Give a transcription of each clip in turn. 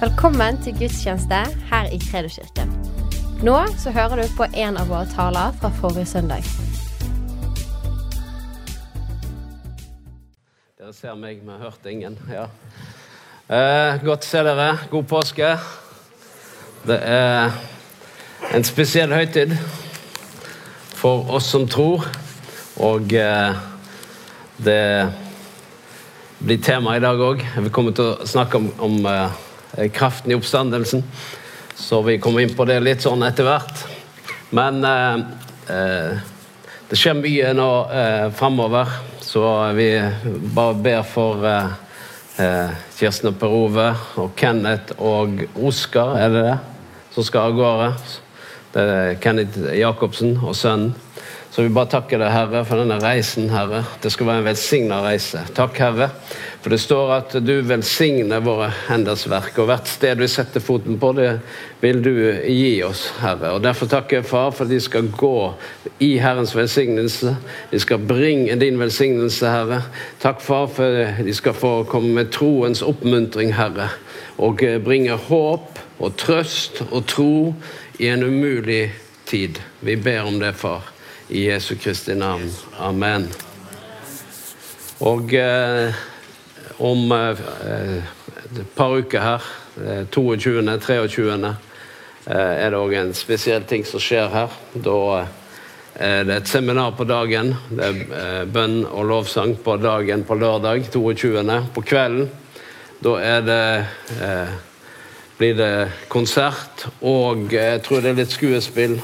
Velkommen til gudstjeneste her i Kredoskirken. Nå så hører du på en av våre taler fra forrige søndag. Dere ser meg, men hørte ingen. Ja. Eh, godt å se dere. God påske. Det er en spesiell høytid for oss som tror. Og eh, det blir tema i dag òg. Vi kommer til å snakke om, om eh, kraften i oppstandelsen. Så vi kommer inn på det litt sånn etter hvert. Men eh, eh, det skjer mye nå eh, framover, så vi bare ber for eh, eh, Kirsten og Per Ove og Kenneth og Oskar, er det det? Som skal av gårde. Det er Kenneth Jacobsen og sønnen. Så vi bare takker deg, Herre, for denne reisen, Herre. Det skal være en velsigna reise. Takk, Herre. For det står at du velsigner våre henders verk, og hvert sted vi setter foten på, det vil du gi oss, Herre. Og Derfor takker jeg, Far, for at de skal gå i Herrens velsignelse. De skal bringe din velsignelse, Herre. Takk, Far, for de skal få komme med troens oppmuntring, Herre. Og bringe håp og trøst og tro i en umulig tid. Vi ber om det, Far. I Jesu Kristi navn. Amen. Og eh, om eh, et par uker her, 22., 23., eh, er det òg en spesiell ting som skjer her. Da er det et seminar på dagen. Det er eh, bønn og lovsang på dagen på lørdag 22. På kvelden da er det eh, blir det konsert, og jeg tror det er litt skuespill.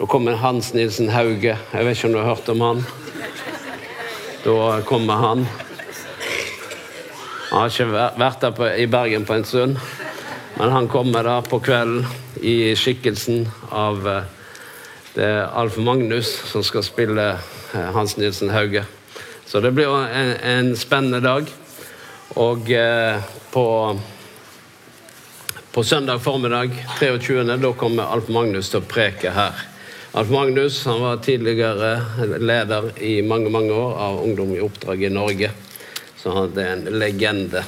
Da kommer Hans Nilsen Hauge. Jeg vet ikke om du har hørt om han? Da kommer han. Han har ikke vært der på, i Bergen på en stund, men han kommer da på kvelden i skikkelsen av det er Alf Magnus som skal spille Hans Nilsen Hauge. Så det blir en, en spennende dag. Og eh, på på søndag formiddag 23. da kommer Alf Magnus til å preke her. Alf Magnus han var tidligere leder i mange mange år av Ungdom i oppdrag i Norge. Så han er en legende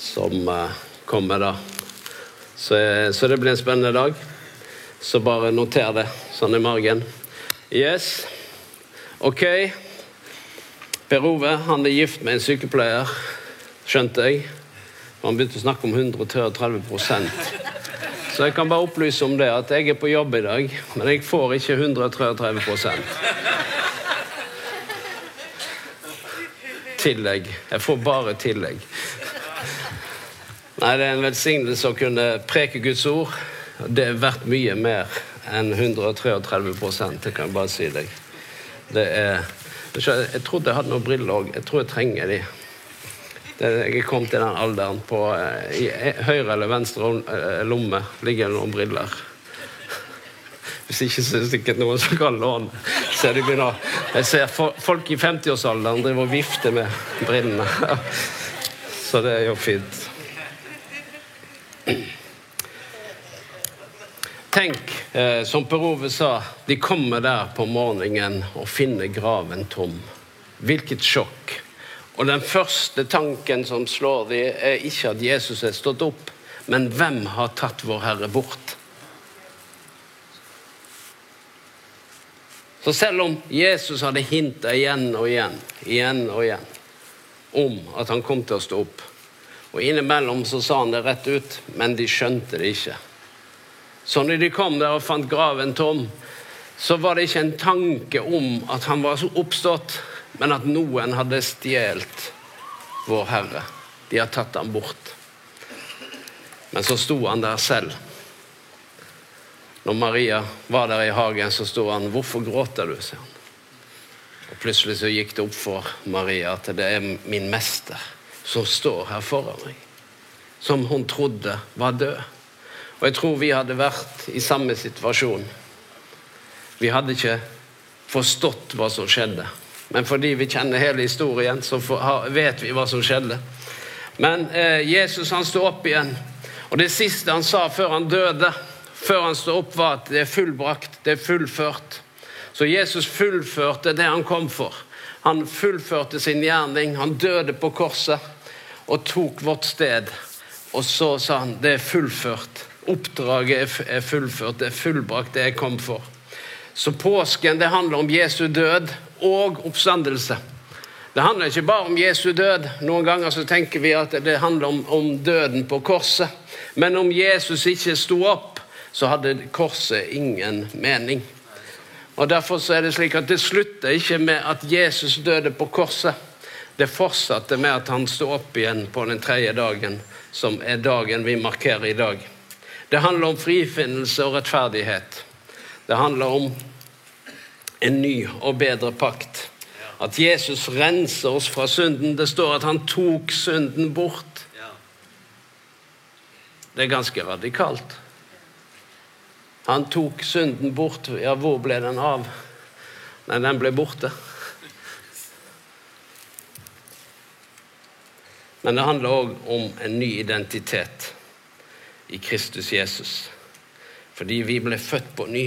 som uh, kommer da. Så, så, det blir en spennende dag. Så bare noter det sånn i margen. Yes. Ok. Per Ove han er gift med en sykepleier, skjønte jeg. Han begynte å snakke om 133 Så jeg kan bare opplyse om det at jeg er på jobb i dag, men jeg får ikke 133% Tillegg. Jeg får bare tillegg. Nei, det er en velsignelse å kunne preke Guds ord. Det er verdt mye mer enn 133% det kan jeg bare si deg. Det er Jeg trodde jeg hadde noen briller òg. Jeg tror jeg trenger de. Jeg kommet til den alderen på I høyre eller venstre lomme ligger det noen briller. Hvis ikke så er det sikkert noen som kan låne. Så de begynner, jeg ser folk i 50-årsalderen driver og vifter med brillene. Så det er jo fint. Tenk, som Per Ove sa, de kommer der på morgenen og finner graven tom. Hvilket sjokk. Og den første tanken som slår dem, er ikke at Jesus er stått opp, men hvem har tatt vår Herre bort? Så selv om Jesus hadde hinta igjen og igjen, igjen og igjen om at han kom til å stå opp, og innimellom så sa han det rett ut, men de skjønte det ikke. Så når de kom der og fant graven tom, så var det ikke en tanke om at han var oppstått, men at noen hadde stjålet vår Herre. De har tatt ham bort. Men så sto han der selv. Når Maria var der i hagen, så sto han. 'Hvorfor gråter du?' sier han. Og Plutselig så gikk det opp for Maria at det er min mester som står her foran meg. Som hun trodde var død. Og jeg tror vi hadde vært i samme situasjon. Vi hadde ikke forstått hva som skjedde. Men fordi vi kjenner hele historien, så vet vi hva som skjedde. Men eh, Jesus han sto opp igjen, og det siste han sa før han døde, før han sto opp, var at det er fullbrakt, det er fullført. Så Jesus fullførte det han kom for. Han fullførte sin gjerning. Han døde på korset og tok vårt sted Og så sa han det er fullført. Oppdraget er fullført, det er fullbrakt, det jeg kom for. Så påsken det handler om Jesu død og oppstandelse. Det handler ikke bare om Jesu død. Noen ganger så tenker vi at det handler om, om døden på korset. Men om Jesus ikke sto opp, så hadde korset ingen mening. Og Derfor så er det slik at det slutter ikke med at Jesus døde på korset. Det fortsatte med at han sto opp igjen på den tredje dagen, som er dagen vi markerer i dag. Det handler om frifinnelse og rettferdighet. Det handler om en ny og bedre pakt. At Jesus renser oss fra synden. Det står at han tok synden bort. Det er ganske radikalt. Han tok synden bort. Ja, hvor ble den av? Nei, den ble borte. Men det handler òg om en ny identitet i Kristus Jesus. Fordi vi ble født på ny.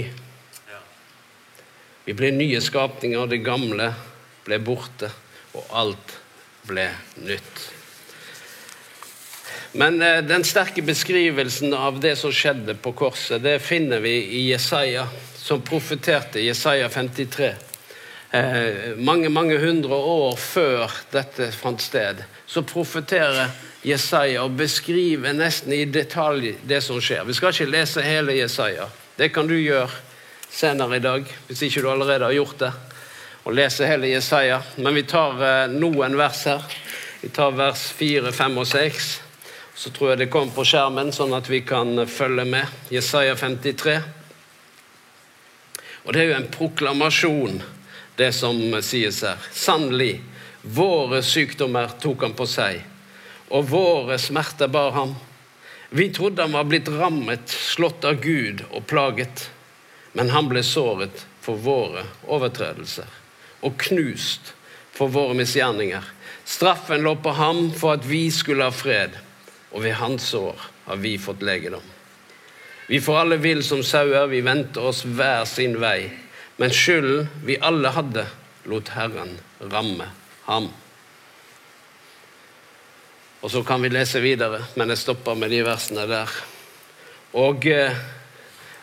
Vi ble nye skapninger, og det gamle ble borte, og alt ble nytt. Men eh, den sterke beskrivelsen av det som skjedde på korset, det finner vi i Jesaja, som profeterte, Jesaja 53. Eh, mange, mange hundre år før dette fant sted, så profeterer Jesaja og beskriver nesten i detalj det som skjer. Vi skal ikke lese hele Jesaja. Det kan du gjøre senere i dag, hvis ikke du allerede har gjort det. Og lese hele Jesaja. Men vi tar eh, noen vers her. Vi tar vers 4, 5 og 6. Så tror jeg det kommer på skjermen, sånn at vi kan følge med. Jesaja 53. Og det er jo en proklamasjon, det som sies her. Sannelig, våre sykdommer tok han på seg, og våre smerter bar ham. Vi trodde han var blitt rammet, slått av Gud og plaget. Men han ble såret for våre overtredelser og knust for våre misgjerninger. Straffen lå på ham for at vi skulle ha fred og ved hans år har vi fått legedom. Vi får alle vill som sauer, vi venter oss hver sin vei. Men skylden vi alle hadde, lot Herren ramme ham. Og så kan vi lese videre, men jeg stopper med de versene der. Og eh,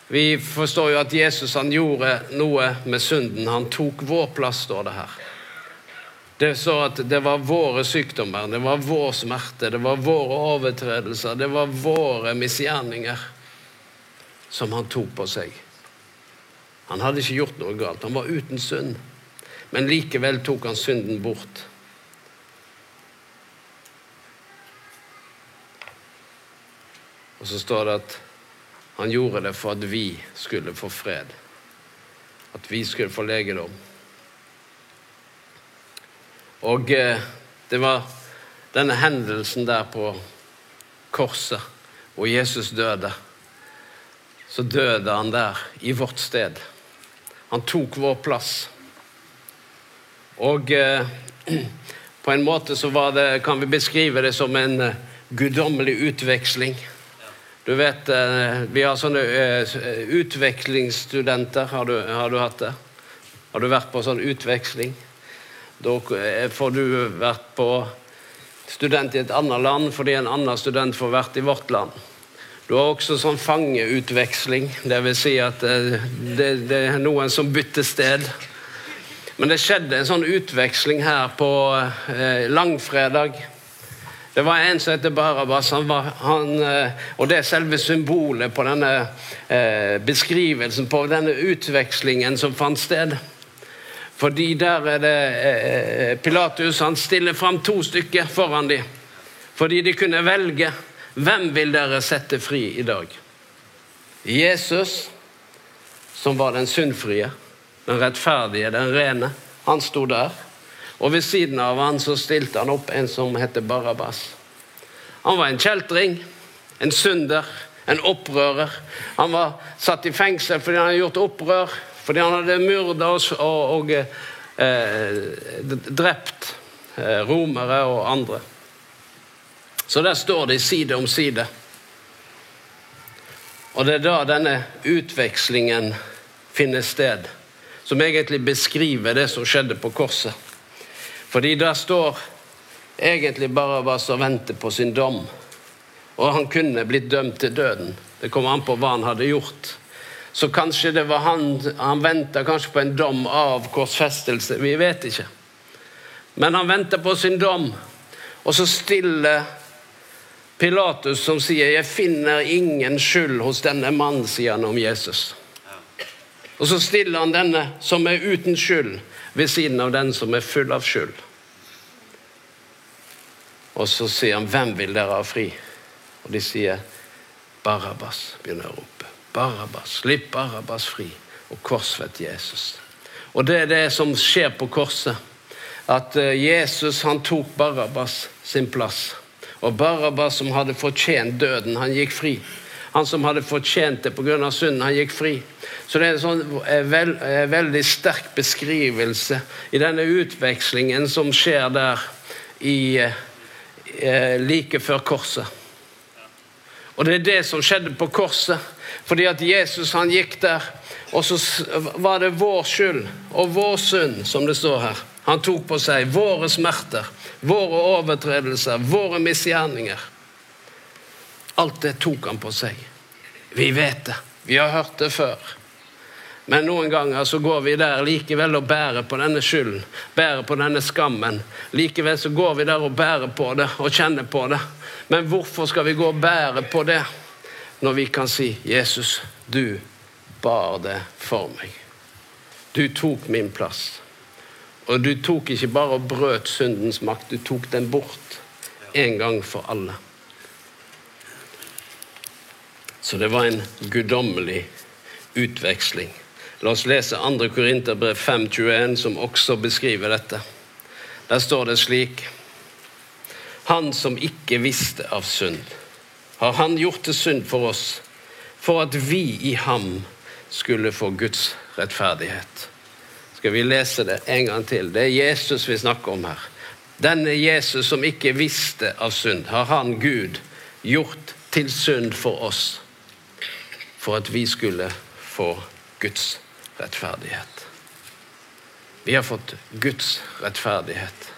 vi forstår jo at Jesus han gjorde noe med synden. Han tok vår plass, står det her. Det så at det var våre sykdommer, det var vår smerte, det var våre overtredelser, det var våre misgjerninger som han tok på seg. Han hadde ikke gjort noe galt, han var uten synd. Men likevel tok han synden bort. Og så står det at han gjorde det for at vi skulle få fred. At vi skulle få legedom. Og eh, det var denne hendelsen der på korset, hvor Jesus døde. Så døde han der, i vårt sted. Han tok vår plass. Og eh, på en måte så var det, kan vi beskrive det som en uh, guddommelig utveksling. Du vet, uh, Vi har sånne uh, utvekslingsstudenter. Har du, har du hatt det? Har du vært på sånn utveksling? Da får du vært på student i et annet land fordi en annen student får vært i vårt land. Du har også sånn fangeutveksling, dvs. Si at eh, det, det, er noen som bytter sted. Men det skjedde en sånn utveksling her på eh, langfredag. Det var en som heter Barabas, han var, han, eh, og det er selve symbolet på denne eh, beskrivelsen på denne utvekslingen som fant sted. Fordi der er det eh, Pilatus han stiller fram to stykker foran dem. Fordi de kunne velge hvem vil dere sette fri i dag. Jesus, som var den syndfrie, den rettferdige, den rene, han sto der. Og ved siden av han så stilte han opp en som heter Barabas. Han var en kjeltring, en synder, en opprører. Han var satt i fengsel fordi han hadde gjort opprør fordi han hadde myrda oss og, og eh, drept eh, romere og andre. Så der står de side om side. Og det er da denne utvekslingen finner sted, som egentlig beskriver det som skjedde på korset. Fordi der står egentlig bare hva som venter på sin dom. og han kunne blitt dømt til døden. Det kommer an på hva han hadde gjort. Så kanskje det var han Han venta kanskje på en dom av korsfestelse. Vi vet ikke. Men han venter på sin dom, og så stiller Pilatus som sier 'Jeg finner ingen skyld hos denne mannen', sier han om Jesus. Og så stiller han denne som er uten skyld, ved siden av den som er full av skyld. Og så sier han 'Hvem vil dere ha fri?' Og de sier 'Barabbas', begynner å rope. Barabbas, Slipp Barabbas fri, og korsfett Jesus. Og det er det som skjer på korset. At eh, Jesus han tok Barabbas sin plass. Og Barabbas, som hadde fortjent døden, han gikk fri. Han som hadde fortjent det pga. synden, han gikk fri. Så det er en sånn eh, veld, eh, veldig sterk beskrivelse i denne utvekslingen som skjer der i, like før korset. Og det er det som skjedde på korset. Fordi at Jesus han gikk der, og så var det vår skyld og vår synd, som det står her. Han tok på seg våre smerter, våre overtredelser, våre misgjerninger. Alt det tok han på seg. Vi vet det. Vi har hørt det før. Men noen ganger så går vi der likevel og bærer på denne skylden, bærer på denne skammen. Likevel så går vi der og bærer på det og kjenner på det. Men hvorfor skal vi gå og bære på det når vi kan si 'Jesus, du bar det for meg'. Du tok min plass. Og du tok ikke bare og brøt syndens makt, du tok den bort en gang for alle. Så det var en guddommelig utveksling. La oss lese 2. Korinterbrev 5,21, som også beskriver dette. Der står det slik han som ikke visste av synd, har han gjort det synd for oss, for at vi i ham skulle få Guds rettferdighet. Skal vi lese det en gang til? Det er Jesus vi snakker om her. Denne Jesus som ikke visste av synd, har han, Gud, gjort til synd for oss, for at vi skulle få Guds rettferdighet. Vi har fått Guds rettferdighet.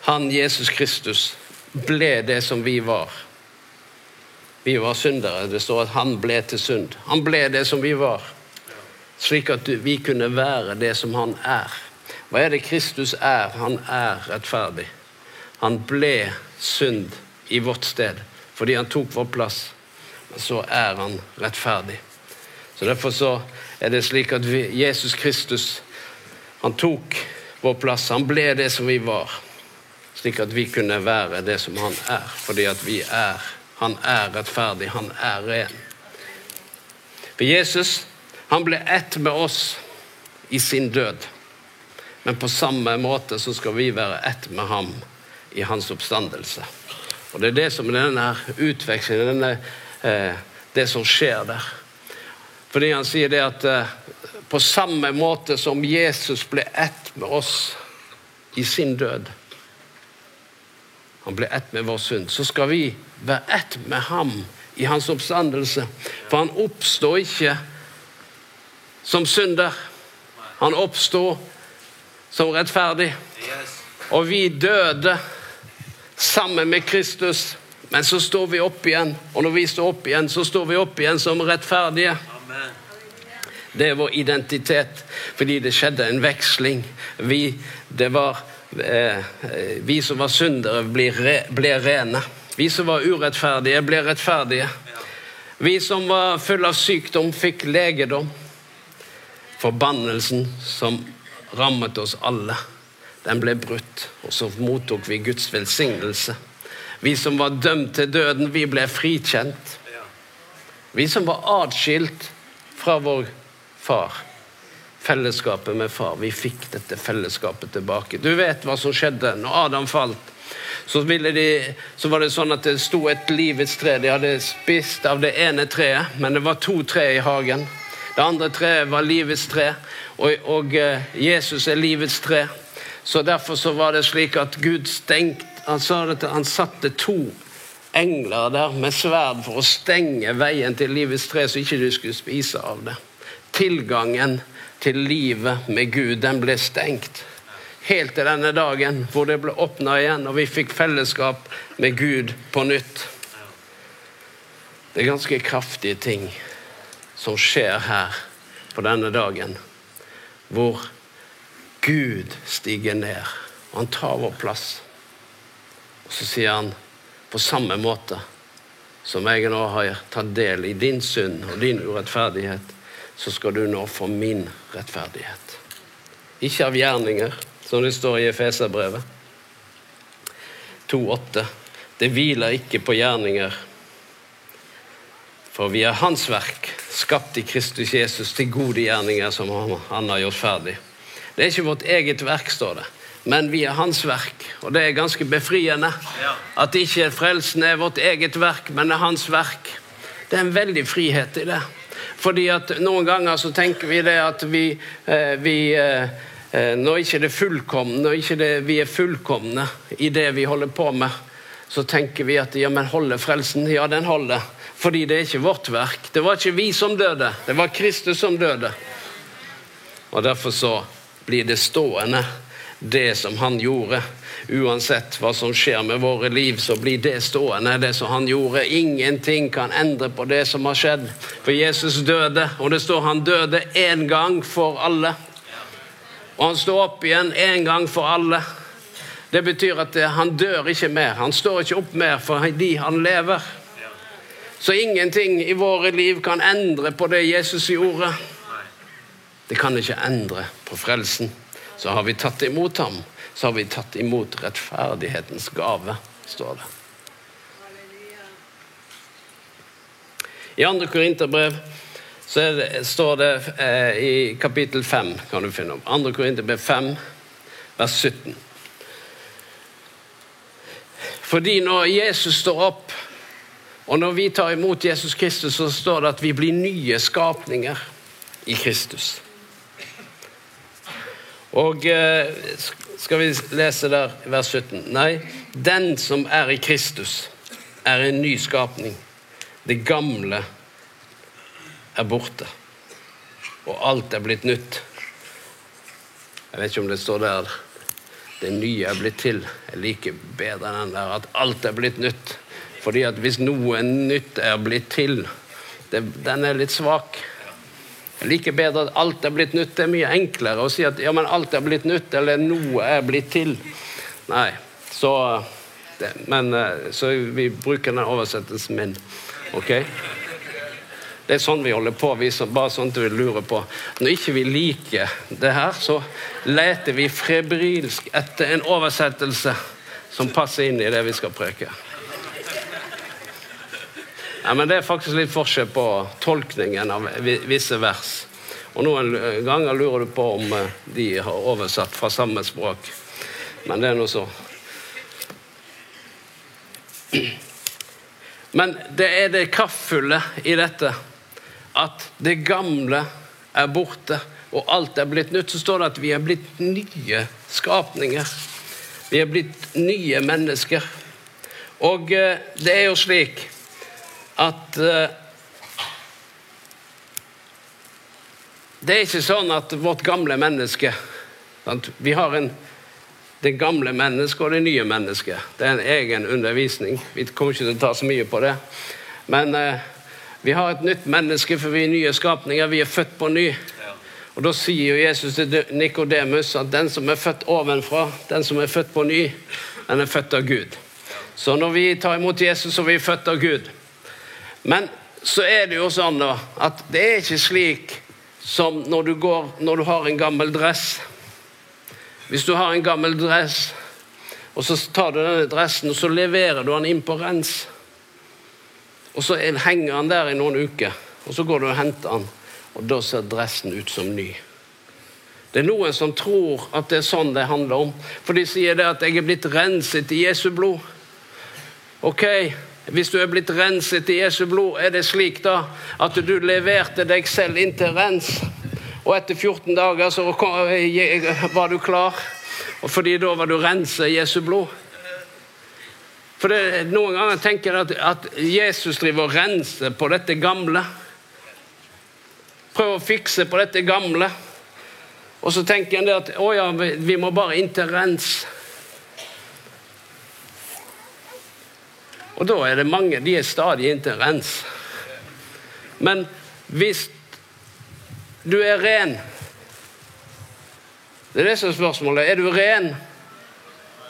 Han, Jesus Kristus, ble det som vi var. Vi var syndere. Det står at han ble til synd. Han ble det som vi var, slik at vi kunne være det som han er. Hva er det Kristus er? Han er rettferdig. Han ble synd i vårt sted fordi han tok vår plass. Men så er han rettferdig. Så Derfor så er det slik at vi, Jesus Kristus han tok vår plass. Han ble det som vi var slik at vi kunne være det som han er, fordi at vi er. Han er rettferdig, han er ren. For Jesus han ble ett med oss i sin død. Men på samme måte så skal vi være ett med ham i hans oppstandelse. Og Det er det som er denne utvekslingen, denne, eh, det som skjer der. Fordi han sier det at eh, på samme måte som Jesus ble ett med oss i sin død, han ble ett med vår synd. Så skal vi være ett med ham i hans oppstandelse. For han oppstår ikke som synder. Han oppstår som rettferdig. Og vi døde sammen med Kristus, men så står vi opp igjen. Og når vi står opp igjen, så står vi opp igjen som rettferdige. Det er vår identitet, fordi det skjedde en veksling. Vi, det var Eh, vi som var syndere, ble rene. Vi som var urettferdige, ble rettferdige. Vi som var fulle av sykdom, fikk legedom. Forbannelsen som rammet oss alle, den ble brutt, og så mottok vi Guds velsignelse. Vi som var dømt til døden, vi ble frikjent. Vi som var atskilt fra vår far fellesskapet med far. Vi fikk dette fellesskapet tilbake. Du vet hva som skjedde når Adam falt. Så, de, så, var det sånn at det sto et livets tre. De hadde spist av det ene treet, men det var to tre i hagen. Det andre treet var livets tre, og, og uh, Jesus er livets tre. Så Derfor så var det slik at Gud stengte Han sa at han satte to engler der med sverd for å stenge veien til livets tre, så ikke du skulle spise av det. Tilgangen til livet med Gud, den ble stengt. helt til denne dagen hvor det ble åpna igjen, og vi fikk fellesskap med Gud på nytt. Det er ganske kraftige ting som skjer her på denne dagen, hvor Gud stiger ned, og han tar vår plass. Og så sier han på samme måte som jeg nå har tatt del i din synd og din urettferdighet, så skal du nå få min rettferdighet. Ikke av gjerninger, som det står i Efeserbrevet 2,8. Det hviler ikke på gjerninger, for vi er Hans verk, skapt i Kristus Jesus til gode gjerninger som han, har gjort ferdig. Det er ikke vårt eget verk, står det men vi er hans verk. Og det er ganske befriende. At ikke frelsen er vårt eget verk, men er hans verk. Det er en veldig frihet i det. Fordi at noen ganger så tenker vi det at vi, eh, vi eh, eh, Når ikke det er fullkomne, når ikke det, vi er fullkomne i det vi holder på med, så tenker vi at ja, men holder frelsen? Ja, den holder. Fordi det er ikke vårt verk. Det var ikke vi som døde, det var Kristus som døde. Og derfor så blir det stående det som han gjorde. Uansett hva som skjer med våre liv, så blir det stående, det som han gjorde. Ingenting kan endre på det som har skjedd. For Jesus døde, og det står han døde én gang for alle. Og han står opp igjen én gang for alle. Det betyr at han dør ikke mer. Han står ikke opp mer fordi han lever. Så ingenting i våre liv kan endre på det Jesus gjorde. Det kan ikke endre på frelsen så har vi tatt imot ham, så har vi tatt imot rettferdighetens gave, står det. I andre Korinterbrev så det, står det eh, i kapittel 5, kan du finne om. Andre Korinterbrev 5, vers 17. Fordi når Jesus står opp, og når vi tar imot Jesus Kristus, så står det at vi blir nye skapninger i Kristus. Og eh, skal vi lese der vers 17? Nei, den som er i Kristus, er en ny skapning. Det gamle er borte, og alt er blitt nytt. Jeg vet ikke om det står der det nye er blitt til. Jeg liker bedre den der at alt er blitt nytt. Fordi at hvis noe nytt er blitt til, det, den er litt svak. Jeg liker bedre at alt er blitt nytt. Det er mye enklere å si at ja, men alt er blitt nytt, eller noe er blitt til. Nei, så det, Men eh, så vi bruker den oversettelsen min. Ok? Det er sånn vi holder på, vi som, bare sånn at vi lurer på. Når ikke vi liker det her, så leter vi febrilsk etter en oversettelse som passer inn i det vi skal preke. Ja, men Det er faktisk litt forskjell på tolkningen av visse vers. Og Noen ganger lurer du på om eh, de har oversatt fra samme språk. Men det er nå så. Men det er det kraftfulle i dette. At det gamle er borte, og alt er blitt nytt. Så står det at vi er blitt nye skapninger. Vi er blitt nye mennesker. Og eh, det er jo slik at uh, Det er ikke sånn at vårt gamle menneske sant? Vi har en, det gamle mennesket og det nye mennesket. Det er en egen undervisning. Vi kommer ikke til å ta så mye på det. Men uh, vi har et nytt menneske, for vi er nye skapninger. Vi er født på ny. Og Da sier jo Jesus til Nikodemus at den som er født ovenfra, den som er født på ny, den er født av Gud. Så når vi tar imot Jesus, så er vi født av Gud. Men så er det jo sånn da, at det er ikke slik som når du, går, når du har en gammel dress. Hvis du har en gammel dress, og så tar du denne dressen og så leverer du den inn på rens. Og så henger den der i noen uker, og så går du og henter den, og da ser dressen ut som ny. Det er noen som tror at det er sånn det handler om. For de sier det at 'jeg er blitt renset i Jesu blod'. Ok, hvis du er blitt renset i Jesu blod, er det slik da at du leverte deg selv inn til rens, og etter 14 dager så var du klar, fordi da var du renset i Jesu blod? For det, Noen ganger tenker jeg at, at Jesus driver og renser på dette gamle. Prøver å fikse på dette gamle. Og så tenker en at å ja, vi, vi må bare inn til rens. Og da er det mange De er stadig inntil rens. Men hvis du er ren Det er det som er spørsmålet. Er du ren?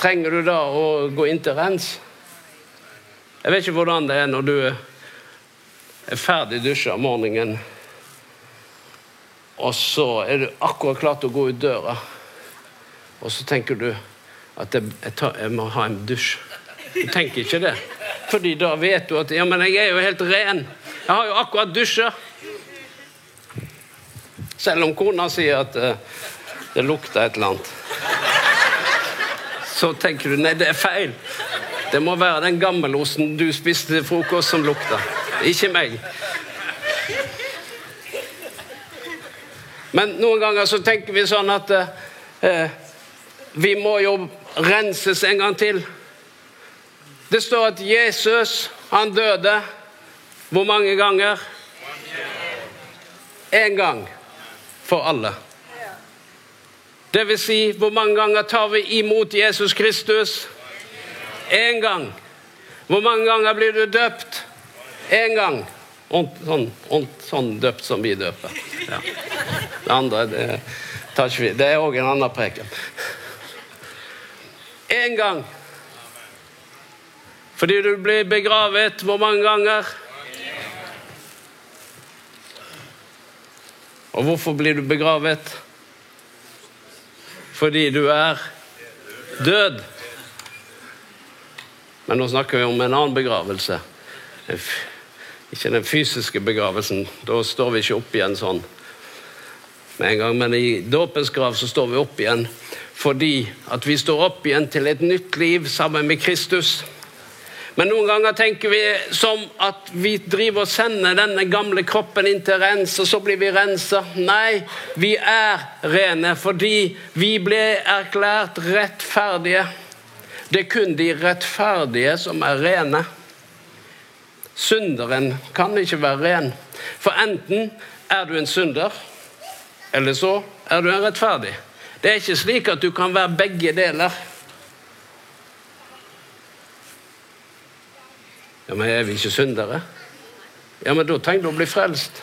Trenger du da å gå inn til rens? Jeg vet ikke hvordan det er når du er ferdig dusja om morgenen, og så er du akkurat klar til å gå ut døra, og så tenker du at jeg, tar, jeg må ha en dusj. Du tenker ikke det. Fordi da vet du at ja, men jeg er jo helt ren. Jeg har jo akkurat dusja. Selv om kona sier at uh, det lukter et eller annet. Så tenker du nei, det er feil. Det må være den gammelosten du spiste til frokost som lukter. Ikke meg. Men noen ganger så tenker vi sånn at uh, vi må jo renses en gang til. Det står at Jesus, han døde hvor mange ganger? Én gang for alle. Det vil si, hvor mange ganger tar vi imot Jesus Kristus? Én gang. Hvor mange ganger blir du døpt? Én gang. Sånn, sånn, døpt som vi døper. Ja. Det andre det tar ikke vi. Det er òg en annen preken. Én gang. Fordi du blir begravet hvor mange ganger? Og hvorfor blir du begravet? Fordi du er død. Men nå snakker vi om en annen begravelse. Ikke den fysiske begravelsen. Da står vi ikke opp igjen sånn med en gang. Men i dåpens grav så står vi opp igjen fordi at vi står opp igjen til et nytt liv sammen med Kristus. Men noen ganger tenker vi som at vi driver og sender denne gamle kroppen inn til rens, og så blir vi rensa. Nei, vi er rene fordi vi ble erklært rettferdige. Det er kun de rettferdige som er rene. Synderen kan ikke være ren. For enten er du en synder, eller så er du en rettferdig. Det er ikke slik at du kan være begge deler. Ja, men er vi ikke syndere? Ja, men da trenger du å bli frelst.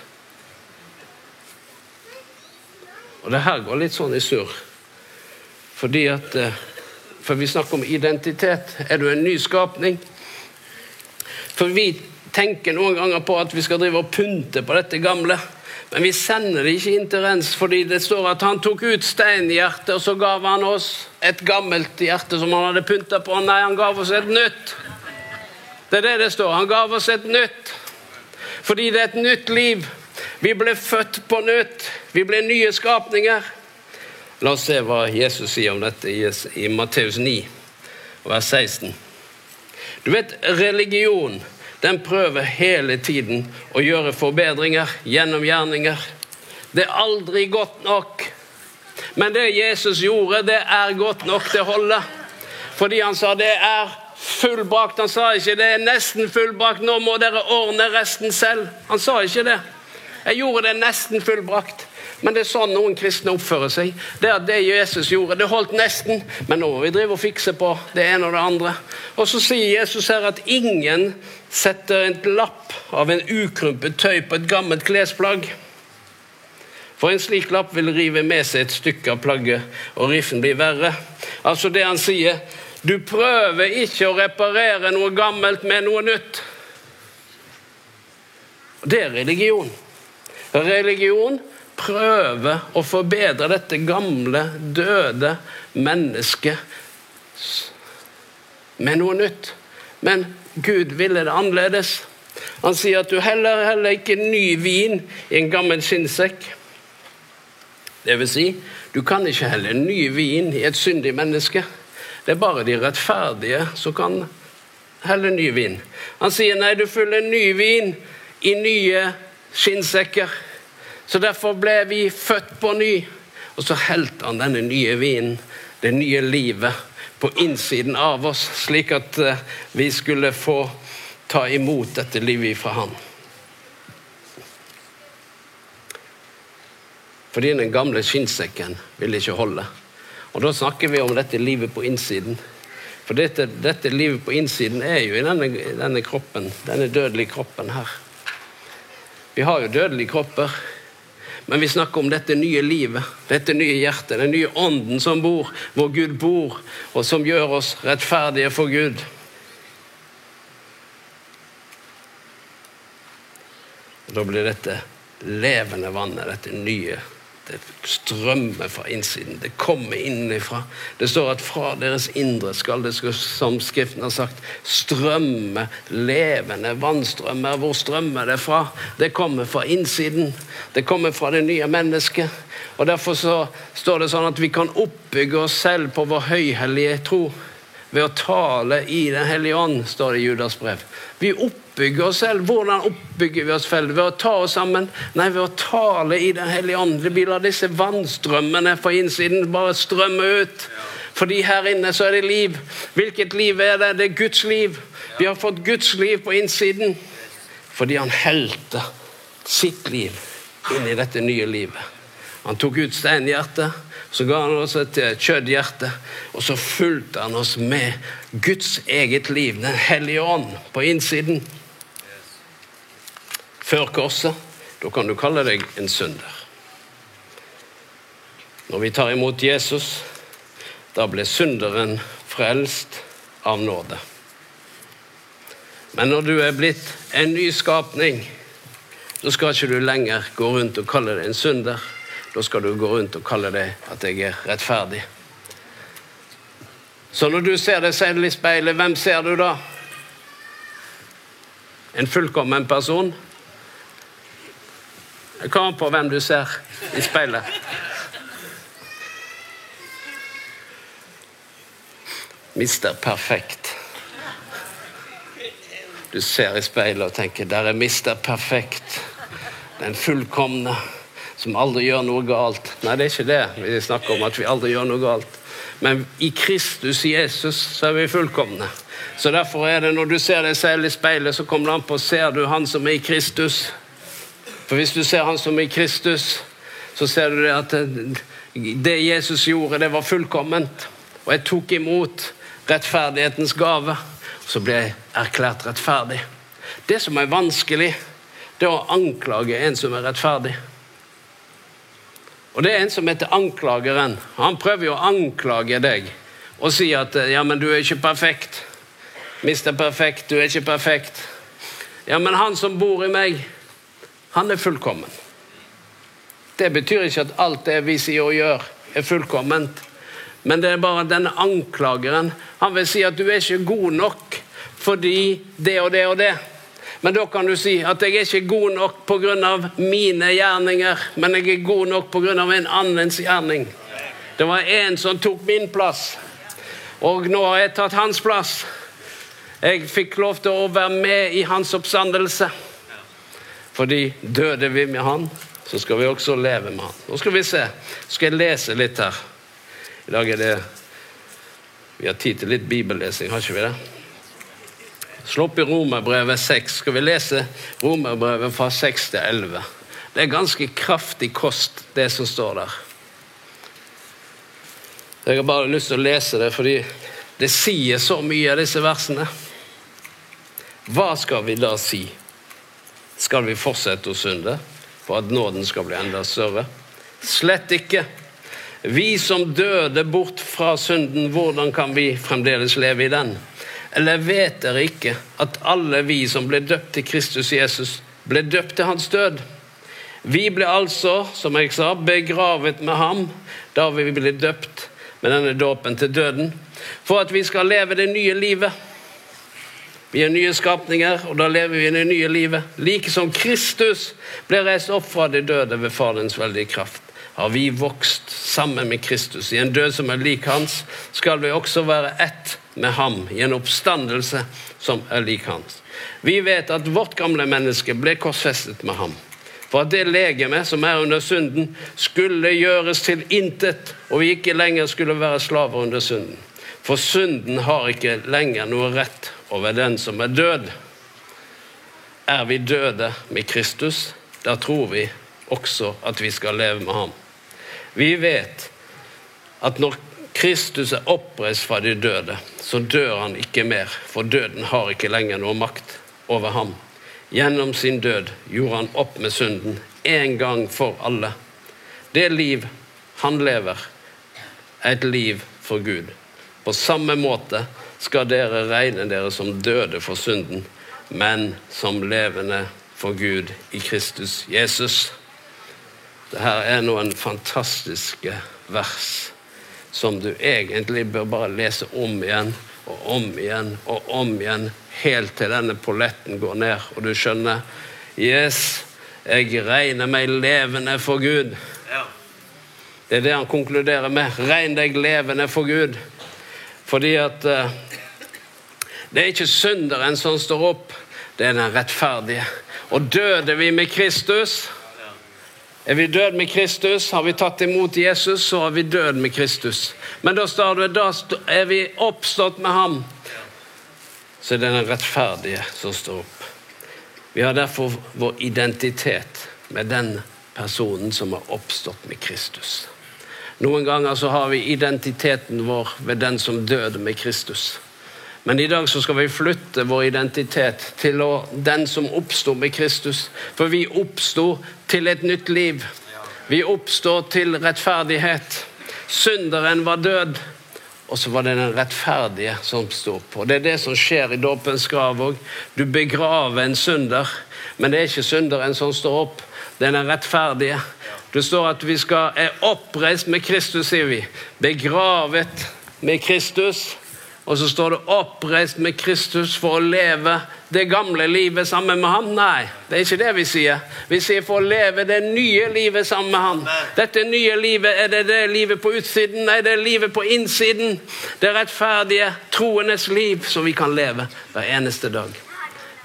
Og det her går litt sånn i surr. Fordi at eh, For vi snakker om identitet. Er du en ny skapning? For vi tenker noen ganger på at vi skal drive og punte på dette gamle. Men vi sender det ikke inn til rens, fordi det står at han tok ut steinhjertet, og så gav han oss et gammelt hjerte som han hadde pynta på. Nei, han gav oss et nytt. Det er det det står. Han gav oss et nytt. Fordi det er et nytt liv. Vi ble født på nytt. Vi ble nye skapninger. La oss se hva Jesus sier om dette i, Matteus 9, vers 16. Du vet, religion den prøver hele tiden å gjøre forbedringer gjennom gjerninger. Det er aldri godt nok. Men det Jesus gjorde, det er godt nok. Det holder. Fordi han sa det er fullbrakt. Han sa ikke det er nesten fullbrakt, nå må dere ordne resten selv. Han sa ikke det. Jeg gjorde det nesten fullbrakt. Men det er sånn noen kristne oppfører seg. Det er det Jesus gjorde. Det holdt nesten, men nå må vi drive og fikse på det ene og det andre. Og så sier Jesus her at ingen setter en lapp av en ukrympet tøy på et gammelt klesplagg. For en slik lapp vil rive med seg et stykke av plagget, og riffen blir verre. Altså det han sier, du prøver ikke å reparere noe gammelt med noe nytt. Det er religion. Religion prøver å forbedre dette gamle, døde mennesket med noe nytt. Men Gud ville det annerledes. Han sier at du heller, heller ikke ny vin i en gammel skinnsekk. Det vil si, du kan ikke helle ny vin i et syndig menneske. Det er bare de rettferdige som kan helle ny vin. Han sier nei, du fyller ny vin i nye skinnsekker. Så derfor ble vi født på ny. Og så helte han denne nye vinen, det nye livet, på innsiden av oss, slik at eh, vi skulle få ta imot dette livet fra han. Fordi den gamle skinnsekken ville ikke holde. Og da snakker vi om dette livet på innsiden. For dette, dette livet på innsiden er jo i denne, denne kroppen, denne dødelige kroppen her. Vi har jo dødelige kropper, men vi snakker om dette nye livet, dette nye hjertet, den nye ånden som bor, hvor Gud bor, og som gjør oss rettferdige for Gud. Da blir dette levende vannet, dette nye. Det strømmer fra innsiden. Det kommer innenfra. Det står at fra deres indre skal det, som Skriften har sagt, strømme levende vannstrømmer. Hvor strømmer det fra? Det kommer fra innsiden. Det kommer fra det nye mennesket. Og Derfor så står det sånn at vi kan oppbygge oss selv på vår høyhellige tro ved å tale i Den hellige ånd, står det i Judas brev. Vi oppbygger oss selv. Hvordan oppbygger vi oss selv? Ved å ta oss sammen? Nei, ved å tale i Den hellige ånd. Vi lar disse vannstrømmene fra innsiden bare strømme ut. Fordi her inne så er det liv. Hvilket liv er det? Det er Guds liv. Vi har fått Guds liv på innsiden fordi han helte sitt liv inn i dette nye livet. Han tok ut steinhjertet så ga han oss et eh, kjøtthjerte, og så fulgte han oss med Guds eget liv, Den hellige ånd, på innsiden. Før korset. Da kan du kalle deg en synder. Når vi tar imot Jesus, da ble synderen frelst av nåde. Men når du er blitt en ny skapning, så skal ikke du lenger gå rundt og kalle deg en synder. Da skal du gå rundt og kalle det at jeg er rettferdig. Så når du ser deg selv i speilet, hvem ser du da? En fullkommen person? Det kommer på hvem du ser i speilet. Mister perfekt. Du ser i speilet og tenker 'der er mister perfekt'. Den fullkomne som aldri gjør noe galt. Nei, det er ikke det vi snakker om, at vi aldri gjør noe galt. Men i Kristus Jesus så er vi fullkomne. Så derfor er det når du ser deg selv i speilet, så kommer det an på ser du han som er i Kristus. For hvis du ser han som er i Kristus, så ser du det at det Jesus gjorde, det var fullkomment. Og jeg tok imot rettferdighetens gave. Og så ble jeg erklært rettferdig. Det som er vanskelig, det er å anklage en som er rettferdig. Og Det er en som heter anklageren. Han prøver jo å anklage deg og si at ja, men du er ikke perfekt. Mister perfekt, du er ikke perfekt. Ja, men han som bor i meg, han er fullkommen. Det betyr ikke at alt det vi sier og gjør, er fullkomment. Men det er bare denne anklageren. Han vil si at du er ikke god nok fordi det og det og det. Men da kan du si at jeg er ikke god nok pga. mine gjerninger, men jeg er god nok pga. en annens gjerning. Det var en som tok min plass, og nå har jeg tatt hans plass. Jeg fikk lov til å være med i hans oppstandelse. Fordi døde vi med han, så skal vi også leve med han. Nå skal vi se. Nå skal jeg lese litt her. I dag er det Vi har tid til litt bibellesing, har ikke vi det? Slå opp i Romerbrevet 6. Skal vi lese Romerbrevet fra 6 til 11? Det er ganske kraftig kost, det som står der. Jeg har bare lyst til å lese det, fordi det sier så mye av disse versene. Hva skal vi da si? Skal vi fortsette å synde for at nåden skal bli enda større? Slett ikke. Vi som døde bort fra synden, hvordan kan vi fremdeles leve i den? Eller vet dere ikke at alle vi som ble døpt til Kristus Jesus, ble døpt til hans død? Vi ble altså, som jeg sa, begravet med ham da vi ble døpt med denne dåpen til døden, for at vi skal leve det nye livet. Vi er nye skapninger, og da lever vi i det nye livet. Like som Kristus ble reist opp fra de døde ved Faderens veldige kraft, har vi vokst sammen med Kristus. I en død som er lik hans, skal vi også være ett med ham i en oppstandelse som er lik hans. Vi vet at vårt gamle menneske ble korsfestet med ham. For at det legeme som er under synden, skulle gjøres til intet, og vi ikke lenger skulle være slaver under synden. For synden har ikke lenger noe rett over den som er død. Er vi døde med Kristus, da tror vi også at vi skal leve med ham. Vi vet at når Kristus er oppreist fra de døde, så dør han ikke mer, for døden har ikke lenger noe makt over ham. Gjennom sin død gjorde han opp med synden en gang for alle. Det liv han lever, er et liv for Gud. På samme måte skal dere regne dere som døde for synden, men som levende for Gud i Kristus Jesus. Dette er noen fantastiske vers som du egentlig bør bare lese om igjen og om igjen og om igjen, helt til denne polletten går ned, og du skjønner Yes, jeg regner meg levende for Gud. Det er det han konkluderer med. Regn deg levende for Gud. Fordi at uh, det er ikke synderen som står opp, det er den rettferdige. Og døde vi med Kristus, er vi død med Kristus, har vi tatt imot Jesus, så er vi død med Kristus. Men da står det da er vi oppstått med ham. Så er det den rettferdige som står opp. Vi har derfor vår identitet med den personen som har oppstått med Kristus. Noen ganger så har vi identiteten vår ved den som døde med Kristus. Men i dag så skal vi flytte vår identitet til å, den som oppsto med Kristus. For vi oppsto til et nytt liv. Vi oppstår til rettferdighet. Synderen var død, og så var det den rettferdige som sto. Og Det er det som skjer i dåpens grav òg. Du begraver en synder, men det er ikke synderen som står opp. Det er den rettferdige. Det står at vi skal, er oppreist med Kristus, sier vi. Begravet med Kristus. Og så står det 'oppreist med Kristus for å leve det gamle livet sammen med ham'. Nei, det er ikke det vi sier. Vi sier for å leve det nye livet sammen med ham. Dette nye livet, er det det livet på utsiden? Nei, det er livet på innsiden. Det rettferdige, troendes liv som vi kan leve hver eneste dag.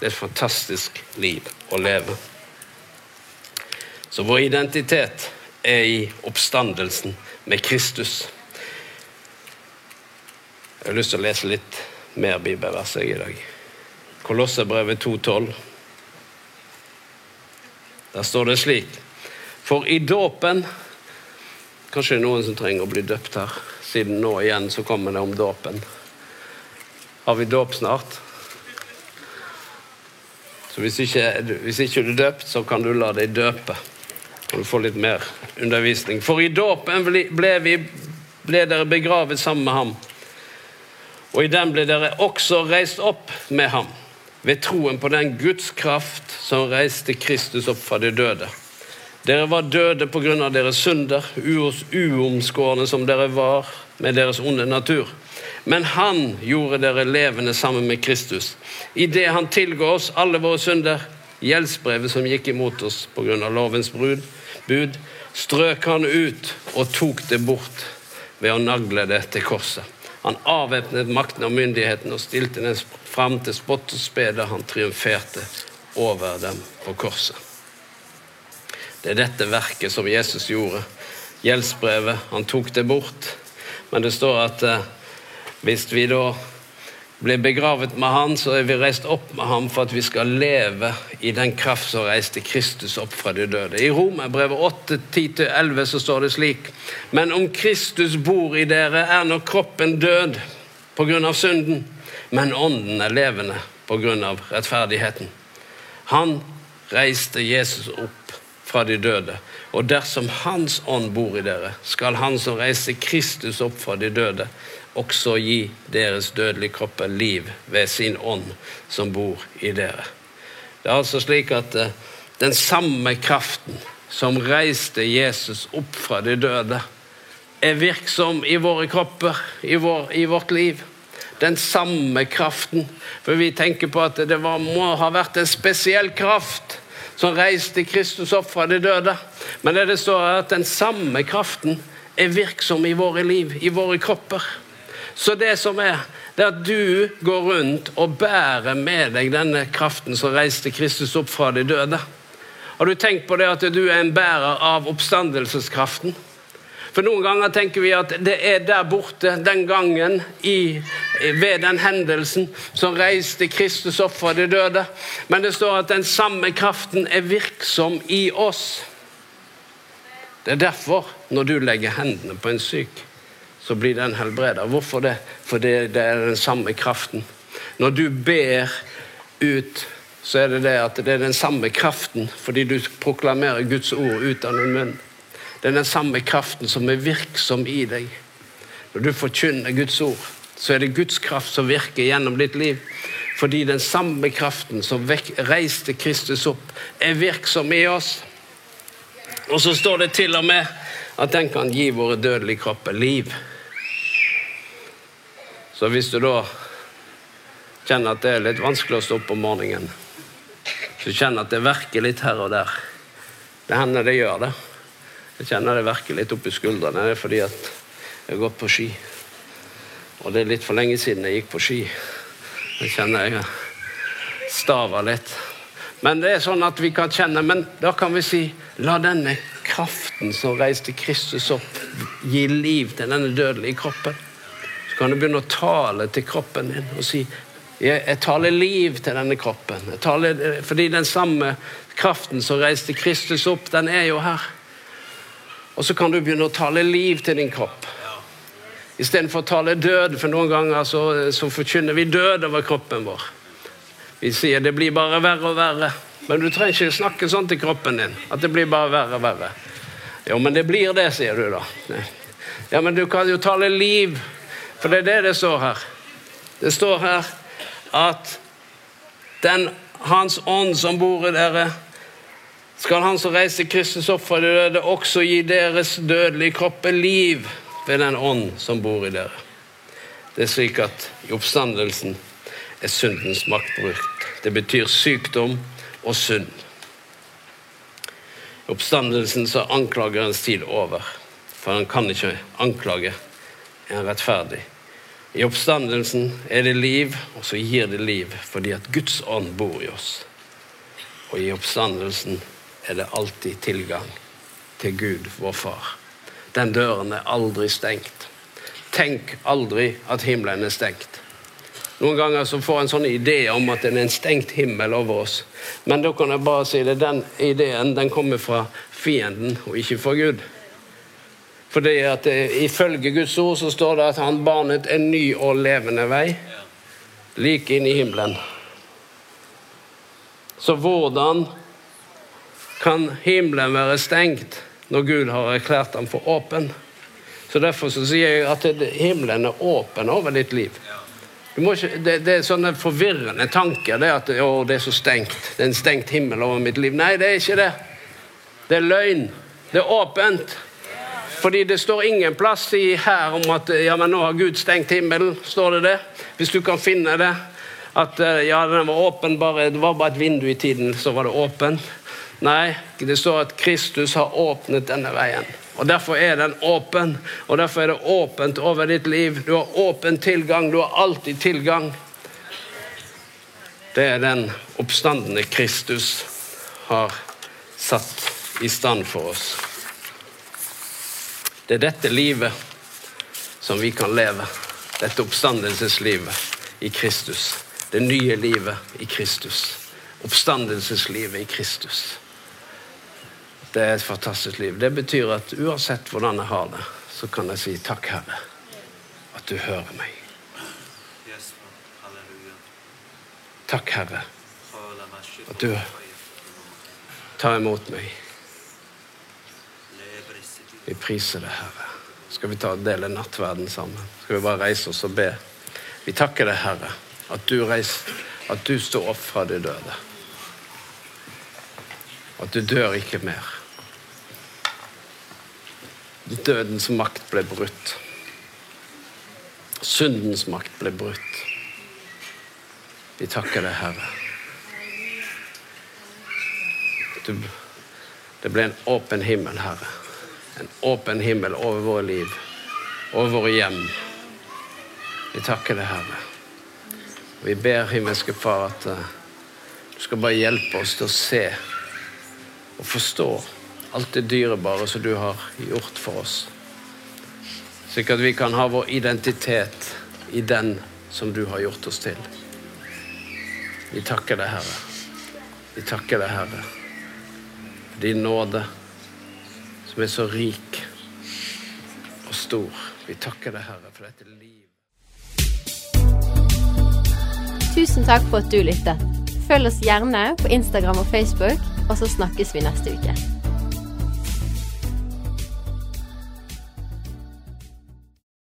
Det er et fantastisk liv å leve. Så vår identitet er i oppstandelsen med Kristus. Jeg har lyst til å lese litt mer bibelvers i dag. Kolosserbrevet 2,12. Der står det slik For i dåpen Kanskje det er noen som trenger å bli døpt her, siden nå igjen så kommer det om dåpen. Har vi dåp snart? Så hvis ikke, hvis ikke du er døpt, så kan du la deg døpe. Kan du få litt mer undervisning. For i dåpen ble, ble dere begravet sammen med ham og i den ble dere også reist opp med ham, ved troen på den Guds kraft som reiste Kristus opp fra de døde. Dere var døde på grunn av deres synder, uomskårne som dere var med deres onde natur. Men han gjorde dere levende sammen med Kristus. Idet han tilga oss alle våre synder, gjeldsbrevet som gikk imot oss på grunn av lovens bud, strøk han ut og tok det bort ved å nagle det til korset. Han avvæpnet makten og myndigheten og stilte dem fram til spott og spe da han triumferte over dem på korset. Det er dette verket som Jesus gjorde. Gjeldsbrevet, han tok det bort. Men det står at eh, hvis vi da ble begravet med han, så er vi reist opp med ham for at vi skal leve i den kraft som reiste Kristus opp fra de døde. I Romerbrevet 8, 10-11 så står det slik.: Men om Kristus bor i dere, er nå kroppen død på grunn av synden, men ånden er levende på grunn av rettferdigheten. Han reiste Jesus opp fra de døde. Og dersom Hans ånd bor i dere, skal Han som reiste Kristus opp fra de døde, også gi deres dødelige kropper liv ved sin ånd som bor i dere. Det er altså slik at uh, den samme kraften som reiste Jesus opp fra de døde, er virksom i våre kropper, i, vår, i vårt liv. Den samme kraften. For vi tenker på at det var, må ha vært en spesiell kraft som reiste Kristus opp fra de døde. Men det, det står er at den samme kraften er virksom i våre liv, i våre kropper. Så det som er, det er at du går rundt og bærer med deg denne kraften som reiste Kristus opp fra de døde. Har du tenkt på det at du er en bærer av oppstandelseskraften? For Noen ganger tenker vi at det er der borte, den gangen, i, ved den hendelsen, som reiste Kristus opp fra de døde. Men det står at den samme kraften er virksom i oss. Det er derfor, når du legger hendene på en syk, så blir den helbreda. Hvorfor det? Fordi det er den samme kraften. Når du ber ut, så er det det at det er den samme kraften fordi du proklamerer Guds ord ut av din munn. Det er den samme kraften som er virksom i deg. Når du forkynner Guds ord, så er det Guds kraft som virker gjennom ditt liv. Fordi den samme kraften som reiste Kristus opp, er virksom i oss. Og så står det til og med at den kan gi våre dødelige kropper liv. Så hvis du da kjenner at det er litt vanskelig å stå opp om morgenen, så kjenner at det verker litt her og der Det hender det gjør det. Jeg kjenner det verker litt oppi skuldrene. Det er fordi at jeg har gått på ski. Og det er litt for lenge siden jeg gikk på ski. Jeg kjenner jeg staver litt. Men det er sånn at vi kan kjenne Men da kan vi si la denne kraften som reiste Kristus opp, gi liv til denne dødelige kroppen. Så kan du begynne å tale til kroppen din og si jeg, jeg taler liv til denne kroppen. Taler, fordi den samme kraften som reiste Kristus opp, den er jo her. Og så kan du begynne å tale liv til din kropp. Istedenfor å tale død, for noen ganger så, så forkynner vi død over kroppen vår. Vi sier det blir bare verre og verre. Men du trenger ikke snakke sånn til kroppen din. At det blir bare verre og verre. Jo, men det blir det, sier du da. Ja, men du kan jo tale liv. For det er det det står her. Det står her at den Hans ånd som bor i dere, skal Han som reiser Kristus opp fra de døde, også gi deres dødelige kropper liv ved den ånd som bor i dere. Det er slik at i oppstandelsen er syndens makt brukt. Det betyr sykdom og synd. I oppstandelsen så er anklagerens tid over, for han kan ikke anklage en rettferdig. I oppstandelsen er det liv, og så gir det liv fordi at Guds ånd bor i oss. Og i oppstandelsen er det alltid tilgang til Gud, vår Far. Den døren er aldri stengt. Tenk aldri at himmelen er stengt. Noen ganger så får en sånn idé om at det er en stengt himmel over oss. Men da kan jeg bare si det, den ideen den kommer fra fienden og ikke fra Gud. Fordi at det, Ifølge Guds ord så står det at han banet en ny og levende vei like inn i himmelen. Så hvordan kan himmelen være stengt når Gud har erklært den for åpen? Så Derfor så sier jeg at himmelen er åpen over ditt liv. Ikke, det, det, er sånne forvirrende tanker. Det at å, det er så stengt. Det er en stengt himmel over mitt liv. Nei, det er ikke det. Det er løgn. Det er åpent. Fordi det står ingen plass i her om at ja, men nå har Gud stengt himmelen. Står det det? Hvis du kan finne det. At eh, ja, den var åpen, bare, det var bare et vindu i tiden, så var det åpen. Nei, det står at Kristus har åpnet denne veien. Og Derfor er den åpen, og derfor er det åpent over ditt liv. Du har åpen tilgang, du har alltid tilgang. Det er den oppstandende Kristus har satt i stand for oss. Det er dette livet som vi kan leve. Dette oppstandelseslivet i Kristus. Det nye livet i Kristus. Oppstandelseslivet i Kristus. Det er et fantastisk liv. Det betyr at uansett hvordan jeg har det, så kan jeg si takk, Herre, at du hører meg. Takk, Herre, at du tar imot meg. Vi priser deg, Herre. Skal vi ta og dele nattverden sammen? Skal vi bare reise oss og be? Vi takker deg, Herre, at du, reiser, at du står opp fra de døde. At du dør ikke mer. Dødens makt ble brutt. Syndens makt ble brutt. Vi takker deg, Herre. Du, det ble en åpen himmel, Herre. En åpen himmel over våre liv, over våre hjem. Vi takker deg, Herre. Vi ber himmelske Far at uh, du skal bare hjelpe oss til å se og forstå alt det dyrebare som du har gjort for oss. Slik at vi kan ha vår identitet i den som du har gjort oss til. Vi takker deg, Herre. Vi takker deg, Herre, for din nåde som er så rik og stor. Vi takker deg, Herre, for dette livet. Tusen takk for at du lyttet. Følg oss gjerne på Instagram og Facebook, og så snakkes vi neste uke.